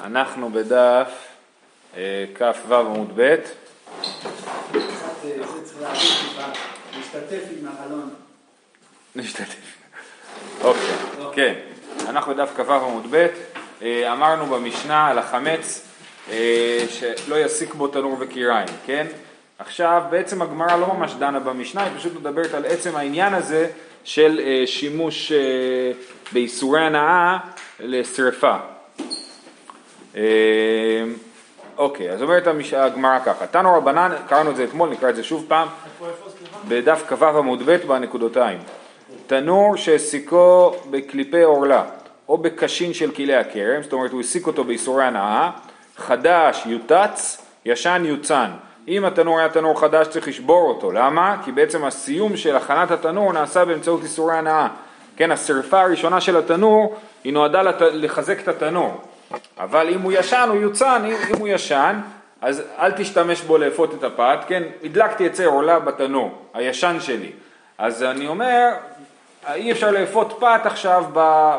אנחנו בדף אה, כ"ו עמוד ב', להשתתף עם החלון. נשתתף. אוקיי, כן, אנחנו בדף כ"ו עמוד ב', אה, אמרנו במשנה על החמץ אה, שלא יסיק בו תנור וקיריים, כן? עכשיו בעצם הגמרא לא ממש דנה במשנה, היא פשוט מדברת על עצם העניין הזה של שימוש באיסורי הנאה לשרפה. אה, אוקיי, אז אומרת הגמרא ככה, תנו רבנן, קראנו את זה אתמול, נקרא את זה שוב פעם, בדף כ"ו עמוד ב' בנקודותיים. תנור שהסיקו בקליפי עורלה או בקשין של כלי הכרם, זאת אומרת הוא הסיק אותו באיסורי הנאה, חדש יוטץ, ישן יוצן. אם התנור היה תנור חדש צריך לשבור אותו, למה? כי בעצם הסיום של הכנת התנור נעשה באמצעות איסורי הנאה. כן, השרפה הראשונה של התנור היא נועדה. לחזק את התנור. אבל אם הוא ישן הוא יוצן, אם, אם הוא ישן אז אל תשתמש בו לאפות את הפת, כן, הדלקתי עצי עורלה בתנור, הישן שלי, אז אני אומר, אי אפשר לאפות פת עכשיו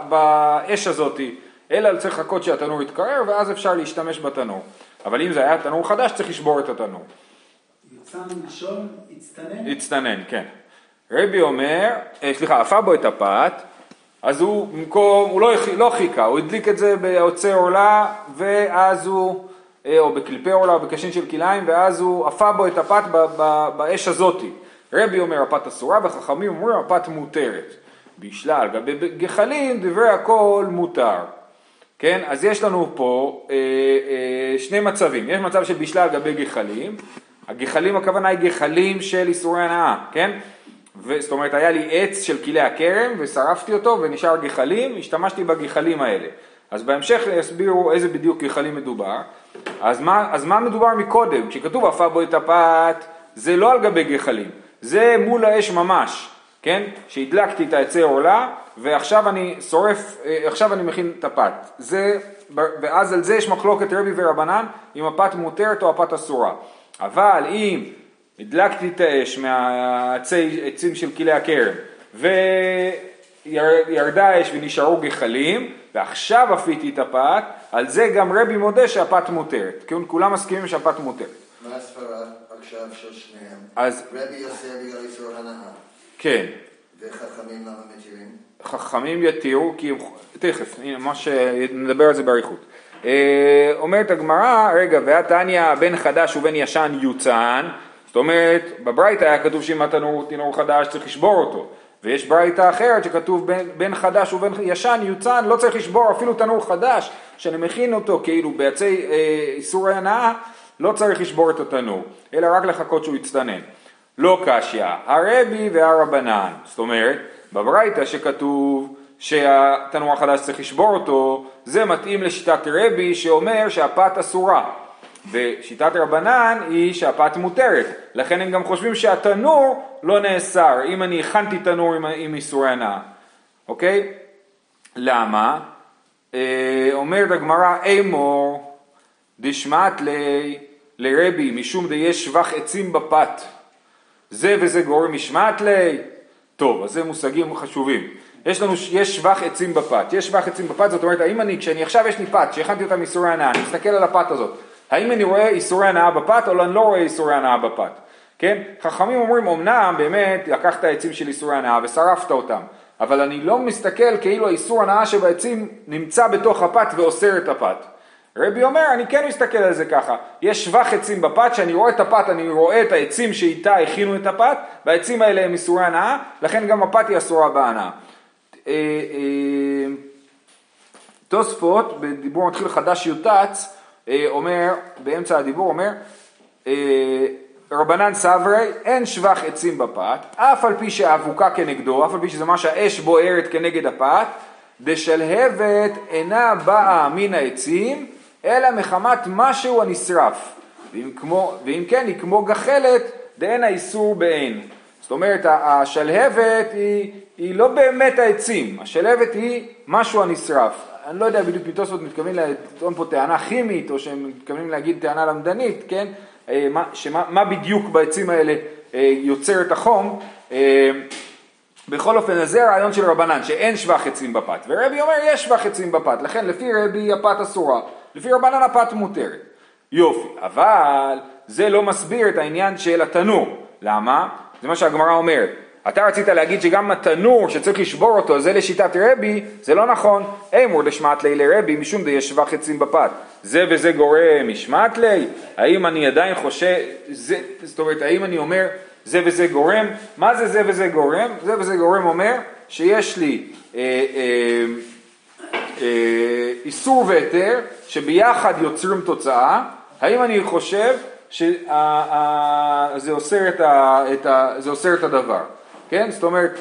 באש הזאתי, אלא צריך לחכות שהתנור יתקרר ואז אפשר להשתמש בתנור, אבל אם זה היה תנור חדש צריך לשבור את התנור, יוצא מלשון, הצטנן, הצטנן, כן. רבי אומר, אה, סליחה, אפה בו את הפת, אז הוא במקום, הוא לא, לא חיכה, הוא הדליק את זה בעוצי עורלה, ואז הוא, אה, או בקליפי עורלה או בקשין של כלאיים, ואז הוא אפה בו את הפת ב- ב- באש הזאתי. רבי אומר הפת אסורה, וחכמים אומרים הפת מותרת. בישלה על גבי דברי הכל מותר. כן, אז יש לנו פה אה, אה, שני מצבים, יש מצב של בישלה על גבי גחלים, הגחלים הכוונה היא גחלים של איסורי הנאה, כן? זאת אומרת היה לי עץ של כלי הכרם ושרפתי אותו ונשאר גחלים, השתמשתי בגחלים האלה. אז בהמשך יסבירו איזה בדיוק גחלים מדובר. אז מה, אז מה מדובר מקודם? כשכתוב עפה בו את הפת, זה לא על גבי גחלים, זה מול האש ממש, כן? שהדלקתי את העצי עורלה ועכשיו אני שורף, אה, עכשיו אני מכין את הפת. זה, ואז על זה יש מחלוקת רבי ורבנן אם הפת מותרת או הפת אסורה. אבל אם הדלקתי את האש מהעצים של כלי הכרם וירדה האש ונשארו גחלים ועכשיו אפיתי את הפת, על זה גם רבי מודה שהפת מותרת. כן, כולם מסכימים שהפת מותרת. מה הסברה עכשיו של שניהם? אז רבי עושה בגלל איסור הנאה, כן, וחכמים למה מתירים? חכמים יתירו, כי הם, תכף, הנה, מה שנדבר על זה באריכות. אה, אומרת הגמרא, רגע, והתניא בן חדש ובן ישן יוצן, אומרת, בברייתא היה כתוב שאם התנור תנור חדש צריך לשבור אותו, ויש ברייתא אחרת שכתוב בן, בן חדש ובן ישן יוצן, לא צריך לשבור אפילו תנור חדש, שאני מכין אותו כאילו בעצי אה, איסורי הנאה, לא צריך לשבור את התנור, אלא רק לחכות שהוא יצטנן. לא קשיא, הרבי והרבנן, זאת אומרת, בברייתא שכתוב שהתנור החדש צריך לשבור אותו, זה מתאים לשיטת רבי שאומר שהפת אסורה. ושיטת רבנן היא שהפת מותרת, לכן הם גם חושבים שהתנור לא נאסר, אם אני הכנתי תנור עם, עם איסורי הנאה, אוקיי? למה? אה, אומרת הגמרא, אמור דשמט לרבי משום דיש שבח עצים בפת. זה וזה גורם משמעת לי? טוב, אז זה מושגים חשובים. יש לנו, יש שבח עצים בפת. יש שבח עצים בפת, זאת אומרת, האם אני, כשאני עכשיו יש לי פת, שהכנתי אותה מאיסורי הנאה, אני מסתכל על הפת הזאת, האם אני רואה איסורי הנאה בפת או אני לא רואה איסורי הנאה בפת? כן? חכמים אומרים, אמנם באמת לקחת עצים של איסורי הנאה ושרפת אותם, אבל אני לא מסתכל כאילו האיסור הנאה שבעצים נמצא בתוך הפת ואוסר את הפת. רבי אומר, אני כן מסתכל על זה ככה, יש שבח עצים בפת, שאני רואה את הפת, אני רואה את העצים שאיתה הכינו את הפת, והעצים האלה הם איסורי הנאה, לכן גם הפת היא אסורה בהנאה. אה, אה, תוספות, בדיבור מתחיל חדש יוטץ, אומר, באמצע הדיבור אומר, אה, רבנן סברי, אין שבח עצים בפת, אף על פי שהאבוקה כנגדו, אף על פי שזה מה שהאש בוערת כנגד הפת, דשלהבת אינה באה מן העצים, אלא מחמת משהו הנשרף. ואם, כמו, ואם כן, היא כמו גחלת, דאין האיסור בעין. זאת אומרת, השלהבת היא, היא לא באמת העצים, השלהבת היא משהו הנשרף. אני לא יודע בדיוק מתוספות מתכוונים לטעון פה טענה כימית, או שהם מתכוונים להגיד טענה למדנית, כן? אה, מה, שמה, מה בדיוק בעצים האלה אה, יוצר את החום, אה, בכל אופן, אז זה הרעיון של רבנן, שאין שבח עצים בפת, ורבי אומר יש שבח עצים בפת, לכן לפי רבי הפת אסורה, לפי רבנן הפת מותרת. יופי, אבל זה לא מסביר את העניין של התנור, למה? זה מה שהגמרא אומרת. אתה רצית להגיד שגם התנור שצריך לשבור אותו זה לשיטת רבי, זה לא נכון. אמור דשמט לי לרבי משום דיש שבח עצים בפת. זה וזה גורם משמט לי? האם אני עדיין חושב, זה, זאת אומרת, האם אני אומר זה וזה גורם? מה זה זה וזה גורם? זה וזה גורם אומר שיש לי אה, אה, אה, איסור והיתר שביחד יוצרים תוצאה. האם אני חושב שזה אוסר את, את, את הדבר? כן? זאת אומרת,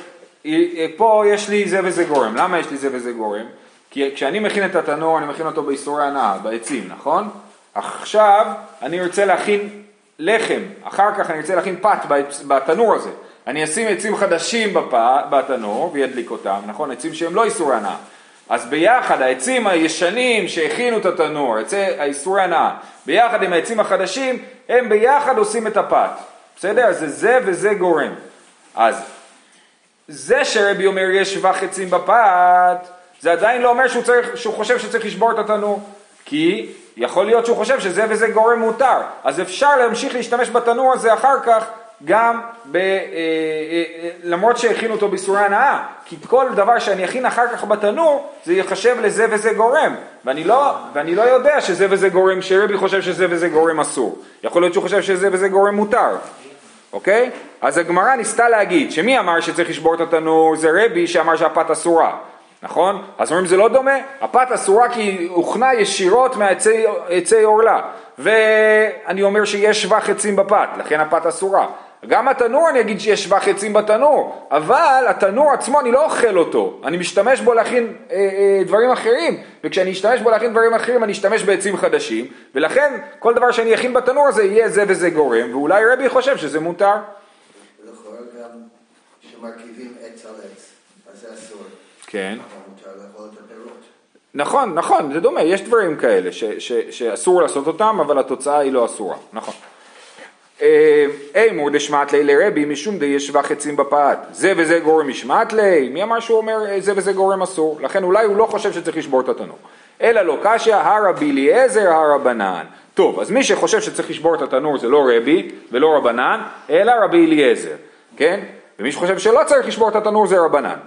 פה יש לי זה וזה גורם. למה יש לי זה וזה גורם? כי כשאני מכין את התנור, אני מכין אותו באיסורי הנאה, בעצים, נכון? עכשיו אני רוצה להכין לחם, אחר כך אני רוצה להכין פת בתנור הזה. אני אשים עצים חדשים בפ... בתנור וידליק אותם, נכון? עצים שהם לא איסורי הנאה. אז ביחד העצים הישנים שהכינו את התנור, עצי האיסורי הנאה, ביחד עם העצים החדשים, הם ביחד עושים את הפת. בסדר? זה זה וזה גורם. אז זה שרבי אומר יש שבח עצים בפת, זה עדיין לא אומר שהוא, צריך, שהוא חושב שצריך לשבור את התנור. כי יכול להיות שהוא חושב שזה וזה גורם מותר. אז אפשר להמשיך להשתמש בתנור הזה אחר כך גם ב, אה, אה, אה, למרות שהכינו אותו באיסורי הנאה, כי כל דבר שאני אכין אחר כך בתנור, זה ייחשב לזה וזה גורם, ואני לא, ואני לא יודע שזה וזה גורם, שרבי חושב שזה וזה גורם אסור, יכול להיות שהוא חושב שזה וזה גורם מותר, אוקיי? אז הגמרא ניסתה להגיד שמי אמר שצריך לשבור את התנור זה רבי שאמר שהפת אסורה, נכון? אז אומרים זה לא דומה, הפת אסורה כי הוכנה ישירות מעצי עורלה, ואני אומר שיש שבח עצים בפת, לכן הפת אסורה. גם התנור אני אגיד שיש שבח עצים בתנור, אבל התנור עצמו אני לא אוכל אותו, אני משתמש בו להכין אה, אה, דברים אחרים, וכשאני אשתמש בו להכין דברים אחרים אני אשתמש בעצים חדשים, ולכן כל דבר שאני אכין בתנור הזה יהיה זה וזה גורם, ואולי רבי חושב שזה מותר. שמרכיבים עץ על עץ, אז זה אסור. כן. נכון, נכון, זה דומה, יש דברים כאלה ש, ש, שאסור לעשות אותם, אבל התוצאה היא לא אסורה, נכון. אימור דשמט לי לרבי משום די ישבח עצים בפת. זה וזה גורם משמט לי? מי אמר שהוא אומר זה וזה גורם אסור? לכן אולי הוא לא חושב שצריך לשבור את התנור. אלא לא קשיא הרבי אליעזר הרבנן. טוב, אז מי שחושב שצריך לשבור את התנור זה לא רבי ולא רבנן, אלא רבי אליעזר, כן? ומי שחושב שלא צריך לשבור את התנור זה רבנן.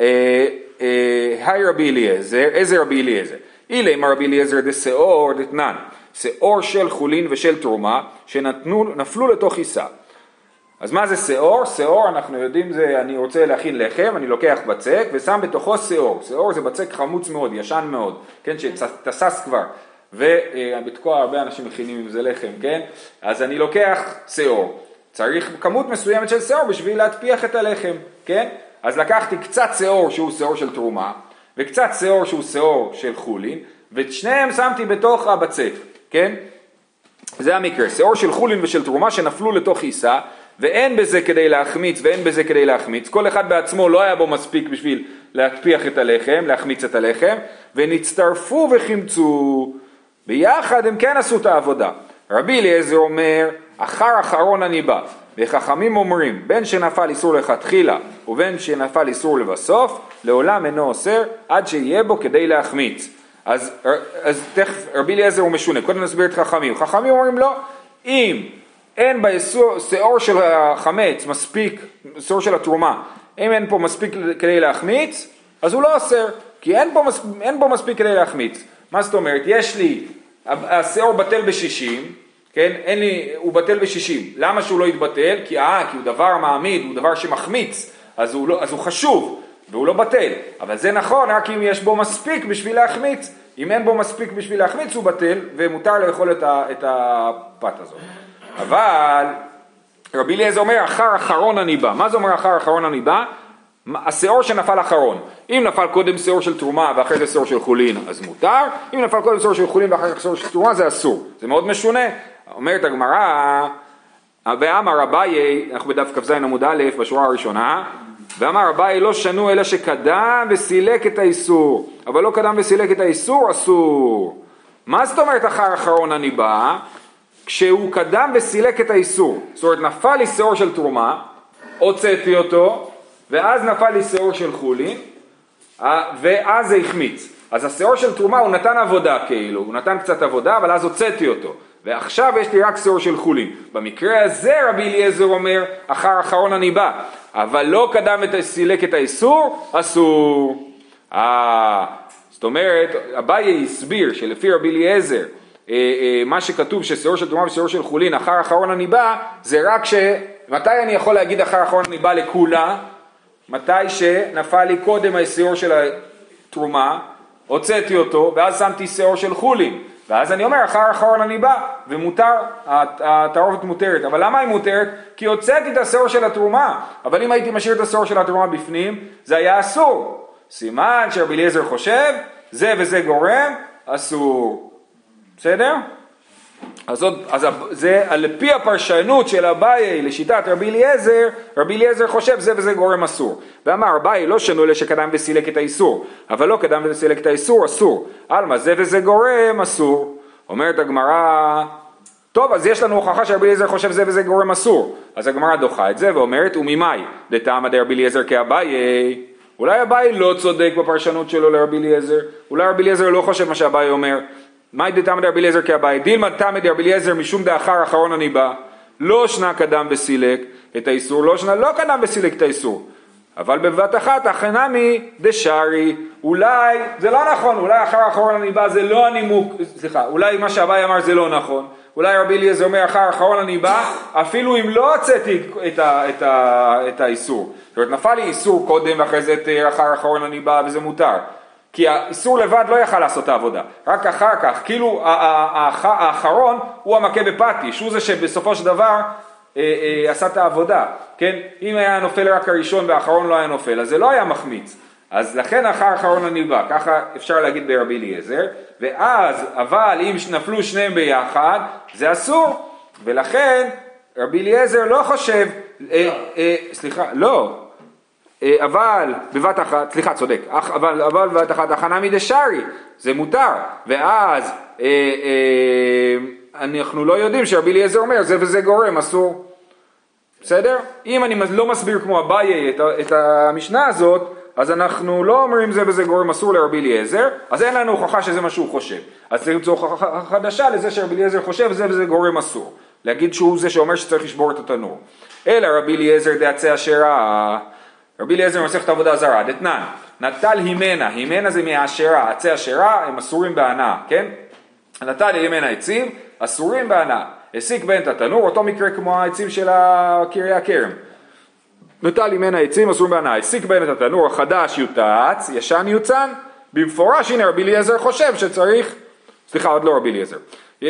אה, אה, היי רבי אליעזר, איזה רבי אליעזר? אילי מרבי אליעזר דשאור דתנן. שאור של חולין ושל תרומה שנפלו לתוך עיסה. אז מה זה שאור? שאור אנחנו יודעים זה אני רוצה להכין לחם, אני לוקח בצק ושם בתוכו שאור. שאור זה בצק חמוץ מאוד, ישן מאוד, כן, שתסס כבר. ובתקוע הרבה אנשים מכינים עם זה לחם, כן? אז אני לוקח שאור. צריך כמות מסוימת של שאור בשביל להטפיח את הלחם, כן? אז לקחתי קצת שאור שהוא שאור של תרומה, וקצת שאור שהוא שאור של חולין, ואת שניהם שמתי בתוך הבצק. כן? זה המקרה, שיעור של חולין ושל תרומה שנפלו לתוך עיסה ואין בזה כדי להחמיץ ואין בזה כדי להחמיץ, כל אחד בעצמו לא היה בו מספיק בשביל להטפיח את הלחם, להחמיץ את הלחם, ונצטרפו וחימצו, ביחד הם כן עשו את העבודה. רבי אליעזר אומר, אחר אחרון אני בא, וחכמים אומרים, בין שנפל איסור לכתחילה ובין שנפל איסור לבסוף, לעולם אינו אוסר עד שיהיה בו כדי להחמיץ. אז, אז תכף רבי אליעזר הוא משונה, קודם נסביר את חכמים. חכמים אומרים לא, אם אין בשאור של החמץ מספיק, שאור של התרומה, אם אין פה מספיק כדי להחמיץ, אז הוא לא אוסר, כי אין פה, אין פה מספיק כדי להחמיץ. מה זאת אומרת? יש לי, השאור בטל בשישים, כן? אין לי, הוא בטל בשישים. למה שהוא לא יתבטל? כי אה, כי הוא דבר מעמיד, הוא דבר שמחמיץ, אז הוא, לא, אז הוא חשוב. והוא לא בטל, אבל זה נכון רק אם יש בו מספיק בשביל להחמיץ, אם אין בו מספיק בשביל להחמיץ הוא בטל ומותר לאכול את, את הפת הזאת. אבל רבי אליעזר אומר אחר אחרון אני בא, מה זה אומר אחר אחרון אני בא? השאור שנפל אחרון, אם נפל קודם שאור של תרומה ואחרי זה שאור של חולין אז מותר, אם נפל קודם שאור של חולין ואחרי זה שאור של תרומה זה אסור, זה מאוד משונה, אומרת הגמרא ואמר אביי, אנחנו בדף כ"ז עמוד א' בשורה הראשונה, ואמר אביי לא שנו אלא שקדם וסילק את האיסור, אבל לא קדם וסילק את האיסור אסור. מה זאת אומרת אחר אחרון אני בא? כשהוא קדם וסילק את האיסור, זאת אומרת נפל לי שאור של תרומה, הוצאתי אותו, ואז נפל לי שעור של חולין, ואז זה החמיץ. אז השעור של תרומה הוא נתן עבודה כאילו, הוא נתן קצת עבודה, אבל אז הוצאתי אותו. ועכשיו יש לי רק שעור של חולין. במקרה הזה רבי אליעזר אומר, אחר אחרון אני בא, אבל לא קדם וסילק את האיסור, אסור. אה, זאת אומרת, אביי הסביר שלפי רבי אליעזר, אה, אה, מה שכתוב ששעור של תרומה ושעור של חולין, אחר אחרון אני בא, זה רק ש... מתי אני יכול להגיד אחר אחרון אני בא לכולה? מתי שנפל לי קודם השעור של התרומה, הוצאתי אותו, ואז שמתי שעור של חולין. ואז אני אומר, אחר אחרון אני בא, ומותר, התערובת מותרת. אבל למה היא מותרת? כי הוצאתי את השעור של התרומה. אבל אם הייתי משאיר את השעור של התרומה בפנים, זה היה אסור. סימן שרבי אליעזר חושב, זה וזה גורם, אסור. בסדר? אז, עוד, אז זה על פי הפרשנות של אביי לשיטת רבי אליעזר, רבי אליעזר חושב זה וזה גורם אסור. ואמר אביי לא שנו אלה שקדם וסילק את האיסור, אבל לא קדם וסילק את האיסור אסור. עלמא זה וזה גורם אסור. אומרת הגמרא, טוב אז יש לנו הוכחה שרבי אליעזר חושב זה וזה גורם אסור. אז הגמרא דוחה את זה ואומרת וממאי דתעמא דרבי אליעזר כאביי אולי אביי לא צודק בפרשנות שלו לרבי אליעזר, אולי רבי אליעזר לא חושב מה שאביי אומר. מאי דתמא דרבי אליעזר כאביי, דילמא תמא דרבי אליעזר משום דאחר אחרון אני בא, לא שנה קדם וסילק את האיסור, לא שנה לא קדם וסילק את האיסור. אבל בבת אחת הכנמי דשארי, אולי, זה לא נכון, אולי אחר אחרון אני בא זה לא הנימוק, סליחה, אולי מה שאביי אמר זה לא נכון, אולי רבי אליעזר אומר אחר אחרון אני בא, אפילו אם לא הוצאתי את, ה, את, ה, את האיסור. זאת אומרת, נפל לי איסור קודם ואחרי זה את אחר אחרון אני בא וזה מותר. כי האיסור לבד לא יכל לעשות את העבודה, רק אחר כך, כאילו האחרון הוא המכה בפטיש, הוא זה שבסופו של דבר אה, אה, עשה את העבודה, כן? אם היה נופל רק הראשון והאחרון לא היה נופל, אז זה לא היה מחמיץ. אז לכן אחר אחרון אני בא, ככה אפשר להגיד ברבי אליעזר, ואז, אבל אם נפלו שניהם ביחד, זה אסור, ולכן רבי אליעזר לא חושב, אה, אה, סליחה, לא, אבל בבת אחת, סליחה צודק, אבל, אבל בבת אחת הכנה מדשארי, זה מותר, ואז אה, אה, אנחנו לא יודעים שרבי אליעזר אומר זה וזה גורם, אסור, בסדר? אם אני לא מסביר כמו אביי את, את המשנה הזאת, אז אנחנו לא אומרים זה וזה גורם אסור לרבי אליעזר, אז אין לנו הוכחה שזה מה שהוא חושב. אז צריך למצוא הוכחה חדשה לזה שרבי אליעזר חושב זה וזה גורם אסור. להגיד שהוא זה שאומר שצריך לשבור את התנור. אלא רבי אליעזר דעצי אשרה רבי אליעזר מסכת עבודה זרה, דתנן, נטל הימנה, הימנה זה מהעשרה, עצי עשרה הם אסורים בהנאה, כן? נטל הימנה עצים, אסורים בהנאה. הסיק בהם את התנור, אותו מקרה כמו העצים של קריה הכרם. נטל הימנה עצים, אסורים בהנאה. הסיק בהם את התנור, החדש יוטץ, ישן יוצן, במפורש הנה רבי אליעזר חושב שצריך, סליחה עוד לא רבי אליעזר,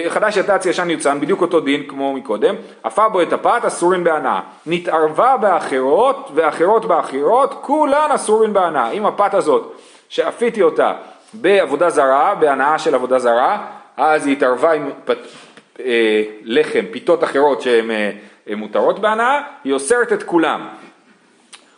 חדש יתץ ישן יוצן, בדיוק אותו דין כמו מקודם, עפה בו את הפת אסורין בהנאה. נתערבה באחרות ואחרות באחרות, כולן אסורין בהנאה. אם הפת הזאת, שאפיתי אותה בעבודה זרה, בהנאה של עבודה זרה, אז היא התערבה עם פת, אה, לחם, פיתות אחרות שהן אה, מותרות בהנאה, היא אוסרת את כולם.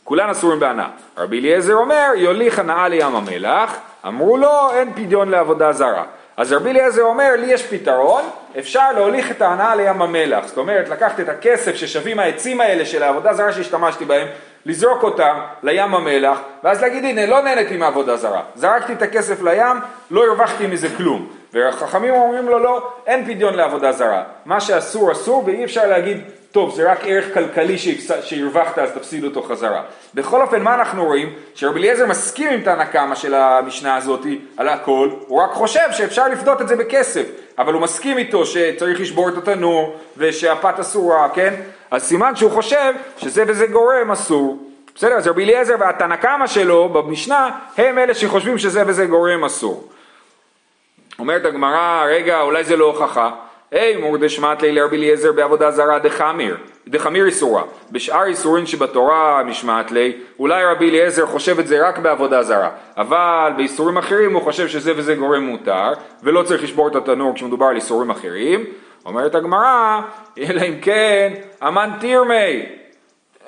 כולן אסורים בהנאה. רבי אליעזר אומר, יוליך הנאה לים המלח, אמרו לו, אין פדיון לעבודה זרה. אז רבי אליעזר אומר, לי יש פתרון, אפשר להוליך את ההנאה לים המלח. זאת אומרת, לקחת את הכסף ששווים העצים האלה של העבודה זרה שהשתמשתי בהם, לזרוק אותם לים המלח, ואז להגיד, הנה, לא נהניתי מעבודה זרה. זרקתי את הכסף לים, לא הרווחתי מזה כלום. והחכמים אומרים לו, לא, אין פדיון לעבודה זרה. מה שאסור, אסור, ואי אפשר להגיד, טוב, זה רק ערך כלכלי שהרווחת אז תפסיד אותו חזרה. בכל אופן, מה אנחנו רואים? שרבי אליעזר מסכים עם תנא קמא של המשנה הזאת על הכל, הוא רק חושב שאפשר לפדות את זה בכסף, אבל הוא מסכים איתו שצריך לשבור את התנור ושהפת אסורה, כן? אז סימן שהוא חושב שזה וזה גורם אסור. בסדר, אז רבי אליעזר והתנא קמא שלו במשנה הם אלה שחושבים שזה וזה גורם אסור. אומרת הגמרא, רגע, אולי זה לא הוכחה. היי מורדשמת לי לרבי אליעזר בעבודה זרה דחמיר, דחמיר איסורה. בשאר איסורין שבתורה משמעת לי, אולי רבי אליעזר חושב את זה רק בעבודה זרה, אבל באיסורים אחרים הוא חושב שזה וזה גורם מותר, ולא צריך לשבור את התנור כשמדובר על איסורים אחרים. אומרת הגמרא, אלא אם כן, אמן תירמי.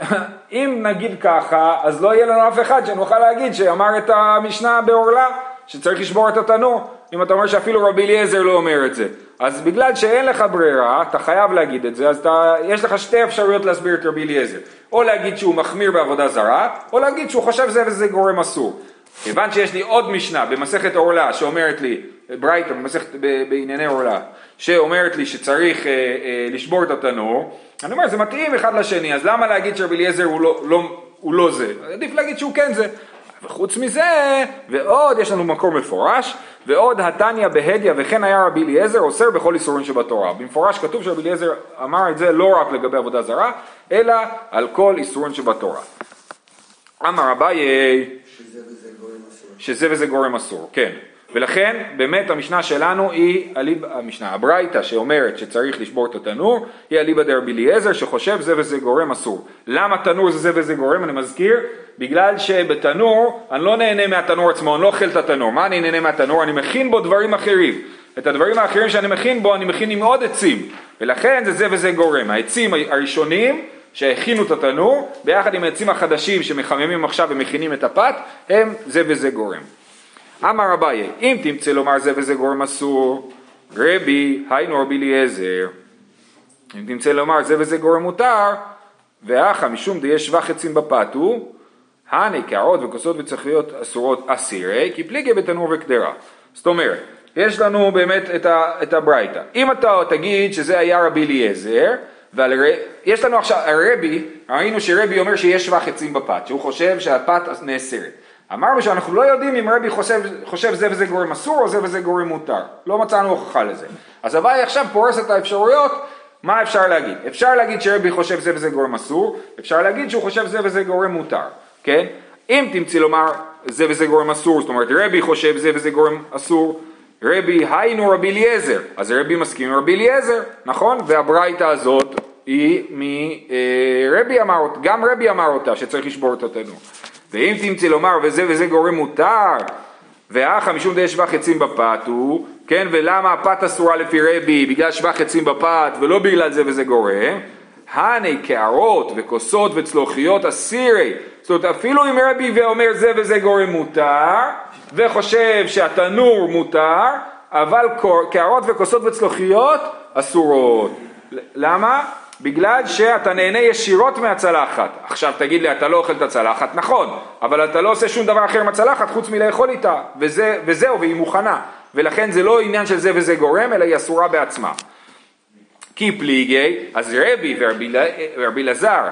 אם נגיד ככה, אז לא יהיה לנו אף אחד שנוכל להגיד שאמר את המשנה בעורלה, שצריך לשבור את התנור. אם אתה אומר שאפילו רבי אליעזר לא אומר את זה. אז בגלל שאין לך ברירה, אתה חייב להגיד את זה, אז אתה, יש לך שתי אפשרויות להסביר את רבי אליעזר. או להגיד שהוא מחמיר בעבודה זרה, או להגיד שהוא חושב זה וזה גורם אסור. כיוון שיש לי עוד משנה במסכת עורלה שאומרת לי, ברייתא במסכת בענייני עורלה, שאומרת לי שצריך אה, אה, לשבור את התנור, אני אומר זה מתאים אחד לשני, אז למה להגיד שרבי אליעזר הוא לא, לא, הוא לא זה? עדיף להגיד שהוא כן זה. וחוץ מזה, ועוד יש לנו מקור מפורש, ועוד התניא בהדיא וכן היה רבי אליעזר אוסר בכל איסורים שבתורה. במפורש כתוב שרבי אליעזר אמר את זה לא רק לגבי עבודה זרה, אלא על כל איסורים שבתורה. אמר אביי שזה וזה גורם אסור. שזה וזה גורם אסור, כן. ולכן באמת המשנה שלנו היא, אליב, המשנה, הברייתא שאומרת שצריך לשבור את התנור, היא אליבא דרבי אליעזר שחושב זה וזה גורם אסור. למה תנור זה זה וזה גורם? אני מזכיר, בגלל שבתנור אני לא נהנה מהתנור עצמו, אני לא אוכל את התנור. מה אני נהנה מהתנור? אני מכין בו דברים אחרים. את הדברים האחרים שאני מכין בו אני מכין עם עוד עצים, ולכן זה זה וזה גורם. העצים הראשונים שהכינו את התנור, ביחד עם העצים החדשים שמחממים עכשיו ומכינים את הפת, הם זה וזה גורם. אמר אביי, אם תמצא לומר זה וזה גורם אסור, רבי, היינו רבי אליעזר. אם תמצא לומר זה וזה גורם מותר, ואחא משום דיש שבח עצים בפת הוא, הני קערות וכוסות וצריכויות אסורות אסירי, כי פליגי בתנור וקדרה. זאת אומרת, יש לנו באמת את, ה, את הברייתא. אם אתה תגיד שזה היה רבי אליעזר, ויש לנו עכשיו, הרבי, ראינו שרבי אומר שיש שבח עצים בפת, שהוא חושב שהפת נאסרת. אמרנו שאנחנו לא יודעים אם רבי חושב, חושב זה וזה גורם אסור או זה וזה גורם מותר. לא מצאנו הוכחה לזה. אז אביי עכשיו פורס את האפשרויות, מה אפשר להגיד? אפשר להגיד שרבי חושב זה וזה גורם אסור, אפשר להגיד שהוא חושב זה וזה גורם מותר, כן? אם תמצאי לומר זה וזה גורם אסור, זאת אומרת רבי חושב זה וזה גורם אסור, רבי היינו רבי אליעזר, אז רבי מסכים עם רבי אליעזר, נכון? והברייתא הזאת היא מרבי אמר אותה, גם רבי אמר אותה שצריך לשבור את התנור. ואם תמצא לומר וזה וזה גורם מותר, ואחא משום די שבח עצים בפת הוא, כן, ולמה הפת אסורה לפי רבי, בגלל שבח עצים בפת ולא בגלל זה וזה גורם, הני קערות וכוסות וצלוחיות אסירי, זאת אומרת אפילו אם רבי ואומר זה וזה גורם מותר, וחושב שהתנור מותר, אבל קערות וכוסות וצלוחיות אסורות. למה? בגלל שאתה נהנה ישירות מהצלחת. עכשיו תגיד לי, אתה לא אוכל את הצלחת? נכון, אבל אתה לא עושה שום דבר אחר עם הצלחת חוץ מלאכול איתה, וזה, וזהו, והיא מוכנה. ולכן זה לא עניין של זה וזה גורם, אלא היא אסורה בעצמה. כי פליגי, אז רבי ורבי אלעזר,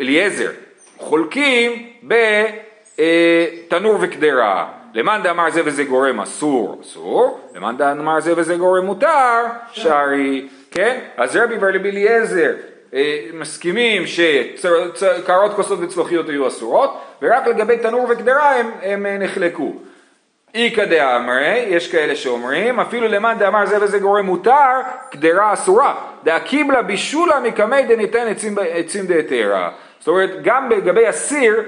אליעזר, חולקים בתנור וקדרה. למאן דאמר זה וזה גורם אסור, אסור, למאן דאמר זה וזה גורם מותר, שרי. כן? אז רבי ורבי אליעזר אה, מסכימים שקערות כוסות וצלוחיות היו אסורות, ורק לגבי תנור וקדרה הם, הם אה, נחלקו. איכא דאמרי, יש כאלה שאומרים, אפילו למאן דאמר זה וזה גורם מותר, קדרה אסורה. דאקיבלה בישולה מקמי דניתן עצים, עצים דהתרא. זאת אומרת, גם לגבי אסיר,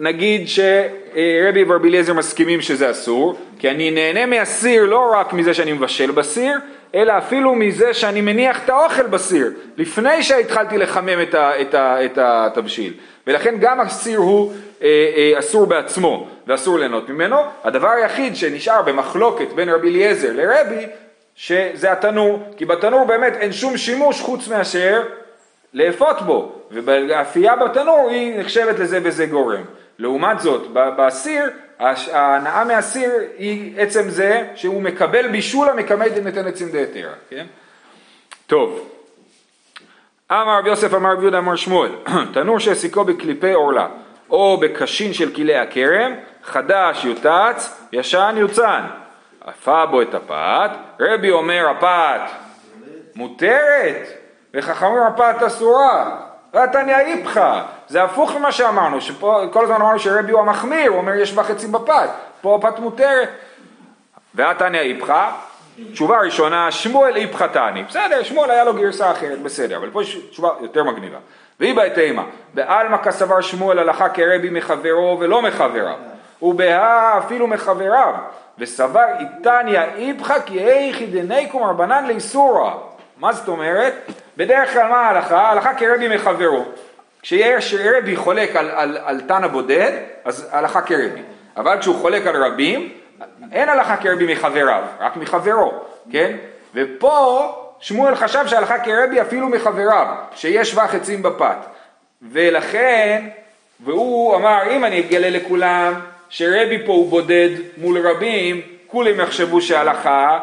נגיד שרבי ורבי אליעזר מסכימים שזה אסור, כי אני נהנה מאסיר לא רק מזה שאני מבשל בסיר, אלא אפילו מזה שאני מניח את האוכל בסיר, לפני שהתחלתי לחמם את, ה, את, ה, את התבשיל. ולכן גם הסיר הוא אה, אה, אסור בעצמו ואסור ליהנות ממנו. הדבר היחיד שנשאר במחלוקת בין רבי אליעזר לרבי, שזה התנור, כי בתנור באמת אין שום שימוש חוץ מאשר לאפות בו, והאפייה בתנור היא נחשבת לזה וזה גורם. לעומת זאת, בסיר ההנאה מהסיר היא עצם זה שהוא מקבל בישול המקמי דנתן עצים דהתרא, כן? טוב, אמר רבי יוסף אמר רבי יהודה אמר שמואל, תנור שהעסיקו בקליפי עורלה או בקשין של כלי הכרם, חדש יוטץ, ישן יוצן. עפה בו את הפת, רבי אומר הפת מותרת, וחכמים הפת אסורה. והתניא איפכא, זה הפוך ממה שאמרנו, שפה כל הזמן אמרנו שרבי הוא המחמיר, הוא אומר יש בה חצים בפת, פה הפת מותרת. והתניא איפכא, תשובה ראשונה, שמואל איפכא תני, בסדר, שמואל היה לו גרסה אחרת, בסדר, אבל פה יש תשובה יותר מגניבה. והיא בהתאמה, בעלמא כסבר שמואל הלכה כרבי מחברו ולא מחבריו, ובהא אפילו מחבריו, וסבר איתניא איפכא כי איכי דניקום רבנן לאיסורא. מה זאת אומרת? בדרך כלל מה ההלכה? ההלכה כרבי מחברו. כשיש רבי חולק על, על, על תנא בודד, אז הלכה כרבי. אבל כשהוא חולק על רבים, אין הלכה כרבי מחבריו, רק מחברו, כן? ופה שמואל חשב שהלכה כרבי אפילו מחבריו, שיש שבח עצים בפת. ולכן, והוא אמר, אם אני אגלה לכולם שרבי פה הוא בודד מול רבים, כולם יחשבו שהלכה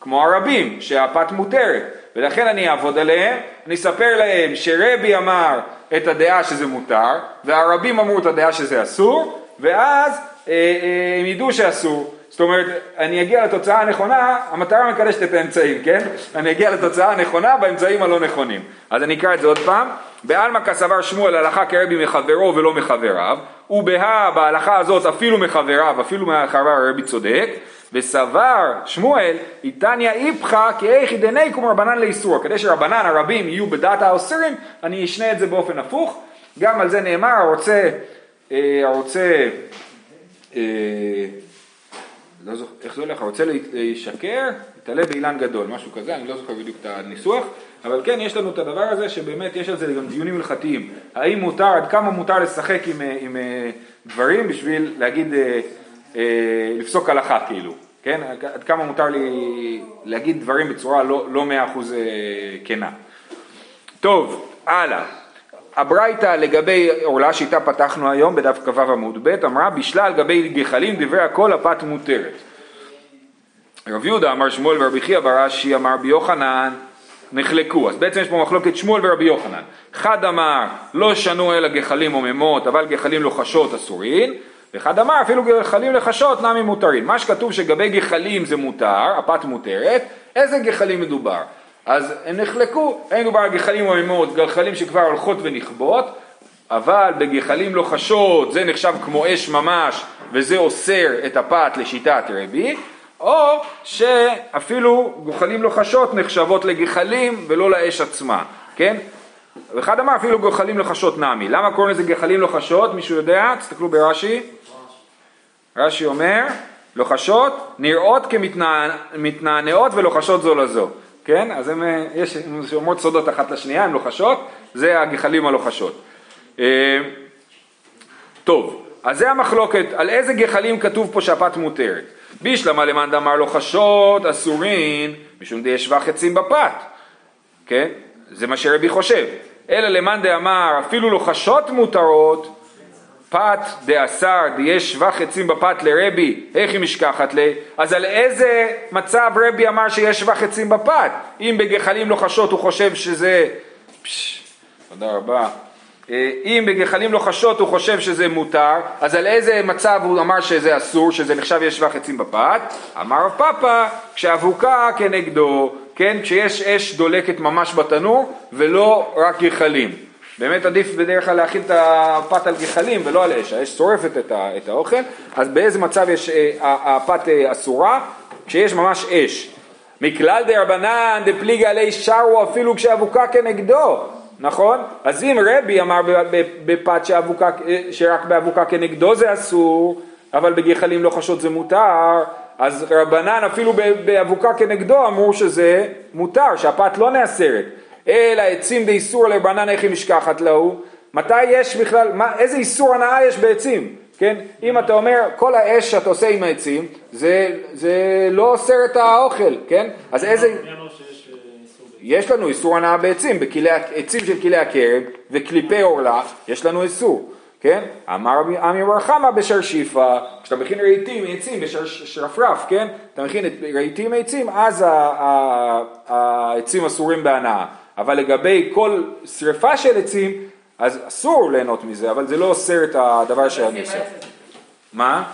כמו הרבים, שהפת מותרת. ולכן אני אעבוד עליהם, אני אספר להם שרבי אמר את הדעה שזה מותר, והרבים אמרו את הדעה שזה אסור, ואז אה, אה, הם ידעו שאסור. זאת אומרת, אני אגיע לתוצאה הנכונה, המטרה מקדשת את האמצעים, כן? אני אגיע לתוצאה הנכונה באמצעים הלא נכונים. אז אני אקרא את זה עוד פעם. בעלמא כסבר שמואל הלכה כרבי מחברו ולא מחבריו, ובהא בהלכה הזאת אפילו מחבריו, אפילו מחבריו הרבי צודק, וסבר שמואל, איתניא איפכא כאיכי דניקום רבנן לאיסור. כדי שרבנן הרבים יהיו בדעת האוסרים, אני אשנה את זה באופן הפוך. גם על זה נאמר, הרוצה, אה, הרוצה, אה, לא זוכר, איך זה הולך, הרוצה להישקר, יתעלה באילן גדול, משהו כזה, אני לא זוכר בדיוק את הניסוח, אבל כן, יש לנו את הדבר הזה שבאמת יש על זה גם דיונים הלכתיים. האם מותר, עד כמה מותר לשחק עם, אה, עם דברים בשביל להגיד אה, לפסוק הלכה כאילו, כן? עד כמה מותר לי להגיד דברים בצורה לא, לא מאה אחוז אה, כנה. טוב, הלאה. הברייתא לגבי עורלה שאיתה פתחנו היום בדף כ"ו עמוד ב' אמרה בשלל גבי גחלים דברי הכל הפת מותרת. רב יהודה אמר שמואל ורבי חייא ברש"י אמר ביוחנן נחלקו, אז בעצם יש פה מחלוקת שמואל ורבי יוחנן. אחד אמר לא שנו אלא גחלים הוממות אבל גחלים לוחשות אסורין ואחד אמר אפילו גחלים לחשות נמי מותרים. מה שכתוב שגבי גחלים זה מותר, הפת מותרת, איזה גחלים מדובר? אז הם נחלקו, אין מדובר על גחלים עמימות, גחלים שכבר הולכות ונכבות, אבל בגחלים לוחשות זה נחשב כמו אש ממש וזה אוסר את הפת לשיטת רבי, או שאפילו גחלים לוחשות נחשבות לגחלים ולא לאש עצמה, כן? ואחד אמר אפילו גחלים לוחשות נמי. למה קוראים לזה גחלים לוחשות? מישהו יודע? תסתכלו ברש"י. רש"י אומר, לוחשות נראות כמתנענעות ולוחשות זו לזו, כן? אז הם, יש, הן אומרות סודות אחת לשנייה, הן לוחשות, זה הגחלים הלוחשות. אה, טוב, אז זה המחלוקת, על איזה גחלים כתוב פה שהפת מותרת. בישלמה למאן דאמר לוחשות אסורין, משום די ישבה חצים בפת, כן? זה מה שרבי חושב. אלא למאן דאמר אפילו לוחשות מותרות, פת דאסר דיש שבח עצים בפת לרבי, איך היא משכחת לי? אז על איזה מצב רבי אמר שיש שבח עצים בפת? אם בגחלים לוחשות הוא חושב שזה... פש, תודה רבה. אה, אם בגחלים לוחשות הוא חושב שזה מותר, אז על איזה מצב הוא אמר שזה אסור, שזה נחשב יש שבח עצים בפת? אמר רב פאפא, כשאבוקה כנגדו, כן, כשיש אש דולקת ממש בתנור ולא רק גחלים. באמת עדיף בדרך כלל להכין את הפת על גחלים ולא על אש, האש שורפת את, את האוכל, אז באיזה מצב יש אה, הפת אה, אסורה? כשיש ממש אש. מכלל דרבנן דפליגה עלי שרו אפילו כשאבוקה כנגדו, נכון? אז אם רבי אמר בפת שאבוקה, אה, שרק באבוקה כנגדו זה אסור, אבל בגחלים לא חשות זה מותר, אז רבנן אפילו באבוקה כנגדו אמרו שזה מותר, שהפת לא נאסרת. אלא עצים באיסור לבנן איך היא משכחת להו, מתי יש בכלל, מה, איזה איסור הנאה יש בעצים, כן? אם אתה אומר כל האש שאתה עושה עם העצים זה, זה לא אוסר את האוכל, כן? אז איזה... אה, יש לנו איסור הנאה בעצים, בעצים של כלי הכרם וקליפי עורלה, יש לנו איסור, כן? אמר עמי בר חמא בשרשיפה, כשאתה מכין רהיטים מעצים בשרפרף, כן? אתה מכין רהיטים מעצים, אז העצים אסורים בהנאה. אבל לגבי כל שריפה של עצים, אז אסור ליהנות מזה, אבל זה לא אוסר את הדבר שאני עושה. מה?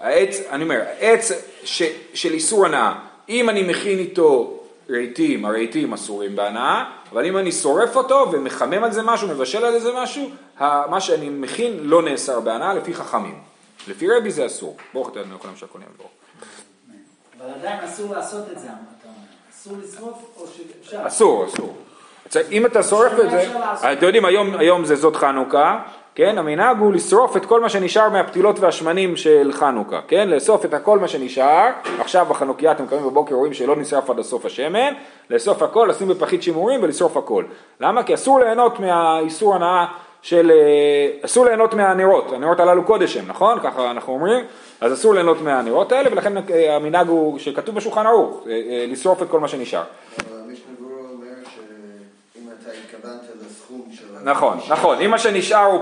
העץ, אני אומר, עץ ש, של איסור הנאה, אם אני מכין איתו רהיטים, הרהיטים אסורים בהנאה, אבל אם אני שורף אותו ומחמם על זה משהו, מבשל על זה משהו, מה שאני מכין לא נאסר בהנאה לפי חכמים. לפי רבי זה אסור. ברוך אתה אדוני לכולם שהכל יעבור. אבל עדיין אסור לעשות את זה, אסור לשרוף או שאפשר? אסור, אסור. אם אתה שורף את זה, אתם יודעים, היום זה זאת חנוכה, כן? המנהג הוא לשרוף את כל מה שנשאר מהפתילות והשמנים של חנוכה, כן? לאסוף את הכל מה שנשאר, עכשיו בחנוכיה אתם קמים בבוקר רואים שלא נשרף עד הסוף השמן, לאסוף הכל, לשים בפחית שימורים ולשרוף הכל. למה? כי אסור ליהנות מהאיסור הנאה של אה, אסור ליהנות מהנרות, הנרות הללו קודש הם, נכון? ככה אנחנו אומרים, אז אסור ליהנות מהנרות האלה ולכן אה, המנהג הוא שכתוב בשולחן ערוך, אה, לשרוף את כל מה שנשאר. נכון, נכון, אם מה שנשאר הוא,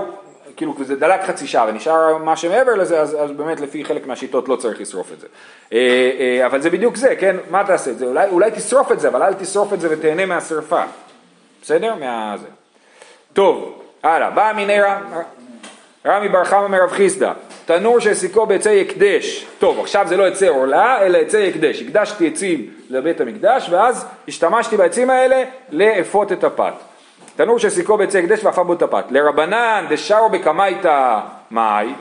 כאילו זה דלק חצי שעה ונשאר מה שמעבר לזה, אז, אז באמת לפי חלק מהשיטות לא צריך לשרוף את זה. אה, אה, אבל זה בדיוק זה, כן? מה תעשה את זה? אולי, אולי תשרוף את זה, אבל אל תשרוף את זה ותהנה מהשרפה. בסדר? מה זה. טוב, הלאה. בא מיני רם, רמי בר חמא מרב חיסדא, תנור שהעסיקו בעצי הקדש. טוב, עכשיו זה לא עצי עורלה, אלא עצי הקדש. הקדשתי עצים לבית המקדש, ואז השתמשתי בעצים האלה לאפות את הפת. תנור שהעסיקו בעצי הקדש ואפה בו הפת. לרבנן דשארו בקמייתא מאי,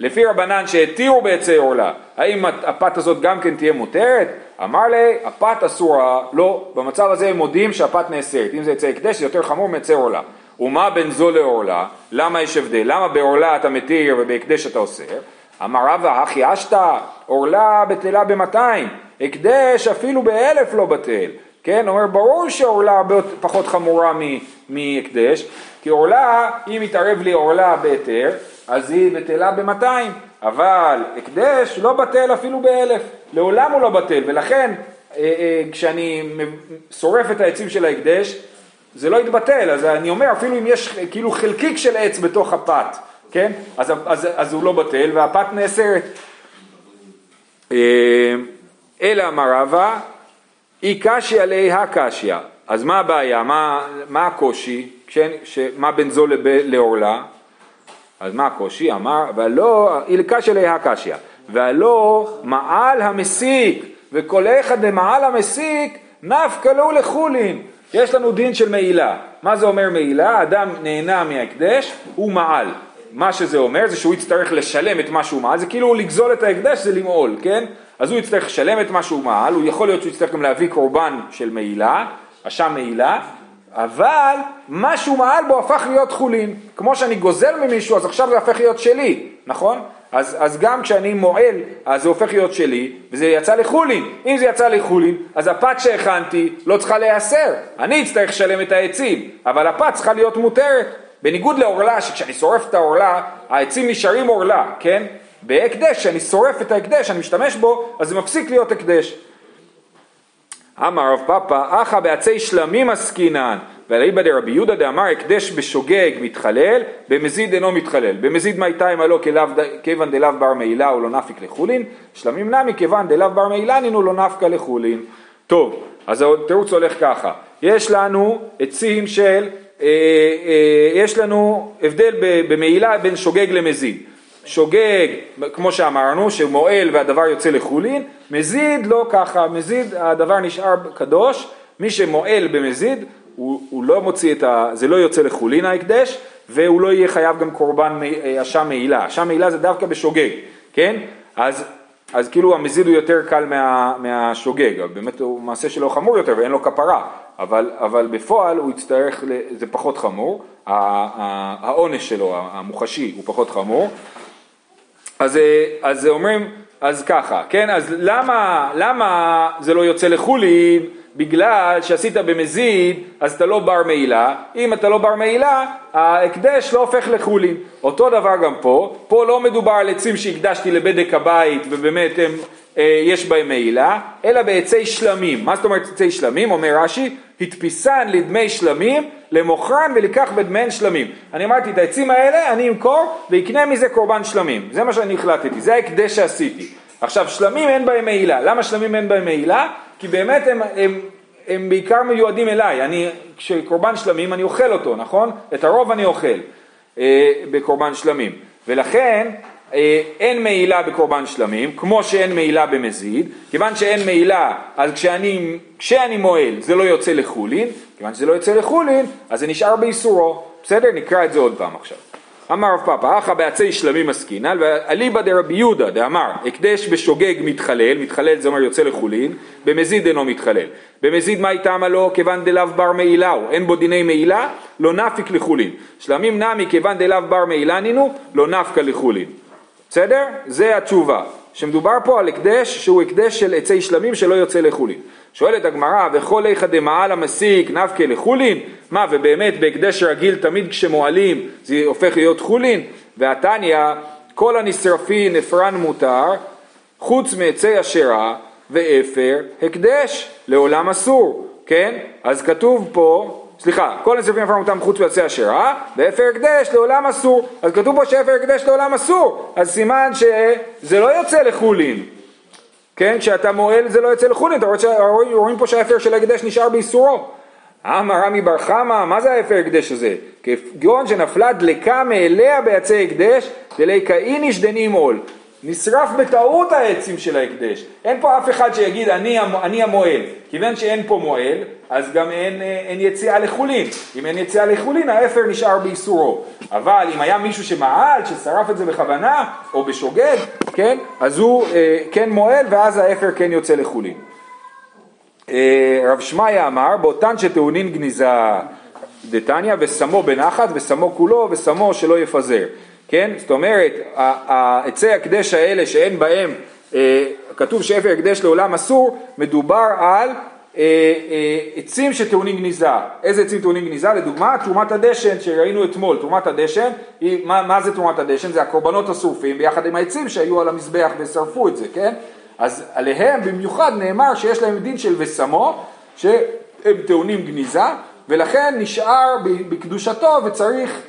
לפי רבנן שהתירו בעצי עורלה, האם הפת הזאת גם כן תהיה מותרת? אמר לי, הפת אסורה, לא, במצב הזה הם מודים שהפת נאסרת, אם זה עצי הקדש זה יותר חמור מעצי עורלה. ומה בין זו לעורלה? למה יש הבדל? למה בעורלה אתה מתיר ובהקדש אתה אוסר? אמר רבא, הכי אשתא, עורלה בטלה במאתיים, הקדש אפילו באלף לא בטל. כן, אומר ברור שעורלה הרבה פחות חמורה מהקדש, כי עורלה, אם יתערב לי עורלה בהיתר, אז היא בטלה במאתיים, אבל הקדש לא בטל אפילו באלף, לעולם הוא לא בטל, ולכן אה, אה, כשאני שורף את העצים של ההקדש, זה לא יתבטל, אז אני אומר אפילו אם יש כאילו חלקיק של עץ בתוך הפת, כן? אז, אז, אז הוא לא בטל והפת נאסרת. אה, אלא אמר רבא, אי קשיא עלי הקשיא. אז מה הבעיה? מה, מה הקושי? כשאין- ש, מה בין זו לב, לעורלה? אז מה הקושי? אמר, והלא, אי קשיא עלי הקשיא. והלא מעל המסיק, וכל אחד דמעל המסיק, נפקא לו לחולין. יש לנו דין של מעילה. מה זה אומר מעילה? אדם נהנה מההקדש, הוא מעל. מה שזה אומר זה שהוא יצטרך לשלם את מה שהוא מעל, זה כאילו לגזול את ההקדש זה למעול, כן? אז הוא יצטרך לשלם את מה שהוא מעל, הוא יכול להיות שהוא יצטרך גם להביא קורבן של מעילה, אשם מעילה, אבל מה שהוא מעל בו הפך להיות חולין. כמו שאני גוזל ממישהו, אז עכשיו זה הפך להיות שלי, נכון? אז, אז גם כשאני מועל, אז זה הופך להיות שלי, וזה יצא לחולין. אם זה יצא לחולין, אז הפת שהכנתי לא צריכה להיאסר. אני אצטרך לשלם את העצים, אבל הפת צריכה להיות מותרת. בניגוד לעורלה, שכשאני שורף את העורלה, העצים נשארים עורלה, כן? בהקדש, כשאני שורף את ההקדש, אני משתמש בו, אז זה מפסיק להיות הקדש. אמר רב פאפא, אחא בעצי שלמים עסקינן, ואליבא דרבי יהודה דאמר הקדש בשוגג מתחלל, במזיד אינו מתחלל. במזיד מי תימא לו כיוון דלאו בר מעילה הוא לא נפיק לחולין, שלמים נמי כיוון דלאו בר מעילה נינו לא נפקא לחולין. טוב, אז התירוץ הולך ככה, יש לנו עצים של, אה, אה, יש לנו הבדל במעילה בין שוגג למזיד. שוגג, כמו שאמרנו, שמועל והדבר יוצא לחולין, מזיד לא ככה, מזיד הדבר נשאר קדוש, מי שמועל במזיד, הוא, הוא לא מוציא את ה... זה לא יוצא לחולין ההקדש, והוא לא יהיה חייב גם קורבן מ- אה, אשם מעילה, אשם מעילה זה דווקא בשוגג, כן? אז, אז כאילו המזיד הוא יותר קל מה, מהשוגג, באמת הוא מעשה שלו חמור יותר ואין לו כפרה, אבל, אבל בפועל הוא יצטרך, זה פחות חמור, העונש שלו, המוחשי, הוא פחות חמור, אז, אה, אז אומרים, אז ככה, כן, אז למה, למה זה לא יוצא לחולין? בגלל שעשית במזיד, אז אתה לא בר מעילה, אם אתה לא בר מעילה, ההקדש לא הופך לחולין. אותו דבר גם פה, פה לא מדובר על עצים שהקדשתי לבדק הבית ובאמת הם, יש בהם מעילה, אלא בעצי שלמים. מה זאת אומרת עצי שלמים? אומר רש"י, הדפיסן לדמי שלמים, למוכרן ולקח בדמיהן שלמים. אני אמרתי, את העצים האלה אני אמכור ואקנה מזה קורבן שלמים. זה מה שאני החלטתי, זה ההקדש שעשיתי. עכשיו, שלמים אין בהם מעילה. למה שלמים אין בהם מעילה? כי באמת הם, הם, הם בעיקר מיועדים אליי. אני, כשקורבן שלמים אני אוכל אותו, נכון? את הרוב אני אוכל אה, בקורבן שלמים. ולכן אה, אין מעילה בקורבן שלמים, כמו שאין מעילה במזיד, כיוון שאין מעילה, אז כשאני, כשאני מועל זה לא יוצא לחולין, כיוון שזה לא יוצא לחולין, אז זה נשאר באיסורו, בסדר? נקרא את זה עוד פעם עכשיו. אמר רב פאפא, אחא בעצי שלמים עסקינן, ואליבא דרבי יהודה דאמר, הקדש בשוגג מתחלל, מתחלל זה אומר יוצא לחולין, במזיד אינו מתחלל. במזיד מה איתמה לו, כיוון דלאו בר מעילהו, אין בו דיני מעילה, לא נפיק לחולין. שלמים נמי כיוון דלאו בר מעילה נינו, לא נפקא לחולין. בסדר? זה התשובה. שמדובר פה על הקדש שהוא הקדש של עצי שלמים שלא יוצא לחולין. שואלת הגמרא, וכל איכא דמעל המסיק נפקא לחולין? מה, ובאמת בהקדש רגיל תמיד כשמועלים זה הופך להיות חולין? והתניא, כל הנשרפין אפרן מותר, חוץ מעצי אשרה ואפר, הקדש לעולם אסור, כן? אז כתוב פה, סליחה, כל הנשרפין אפרן מותר חוץ מעצי אשרה, ואפר הקדש לעולם אסור. אז כתוב פה שאפר הקדש לעולם אסור, אז סימן שזה לא יוצא לחולין. כן, כשאתה מועל זה לא יוצא לחולין, רואים פה שהאפר של ההקדש נשאר באיסורו. אמר רמי בר חמא, מה זה האפר הקדש הזה? כגון שנפלה דלקה מאליה בעצי הקדש, דליקה איניש דנים עול. נשרף בטעות העצים של ההקדש. אין פה אף אחד שיגיד אני, אני המועל. כיוון שאין פה מועל, אז גם אין, אין יציאה לחולין. אם אין יציאה לחולין, האפר נשאר באיסורו. אבל אם היה מישהו שמעל, ששרף את זה בכוונה, או בשוגג, כן, אז הוא אה, כן מועל, ואז האפר כן יוצא לחולין. אה, רב שמעיה אמר, באותן שטעונין גניזה דתניא, ושמו בנחת, ושמו כולו, ושמו שלא יפזר. כן? זאת אומרת, עצי הקדש האלה שאין בהם, אה, כתוב שאפר הקדש לעולם אסור, מדובר על אה, אה, עצים שטעונים גניזה. איזה עצים טעונים גניזה? לדוגמה, תרומת הדשן שראינו אתמול. תרומת הדשן, היא, מה, מה זה תרומת הדשן? זה הקורבנות השרופים ביחד עם העצים שהיו על המזבח ושרפו את זה, כן? אז עליהם במיוחד נאמר שיש להם דין של ושמו, שהם טעונים גניזה, ולכן נשאר בקדושתו וצריך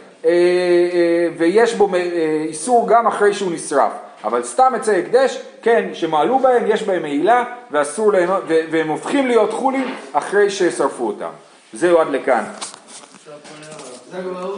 ויש בו אה, איסור גם אחרי שהוא נשרף. אבל סתם עצי הקדש, כן, שמעלו בהם, יש בהם מעילה, ואסור להם, והם הופכים להיות חולים אחרי ששרפו אותם. זהו עד לכאן.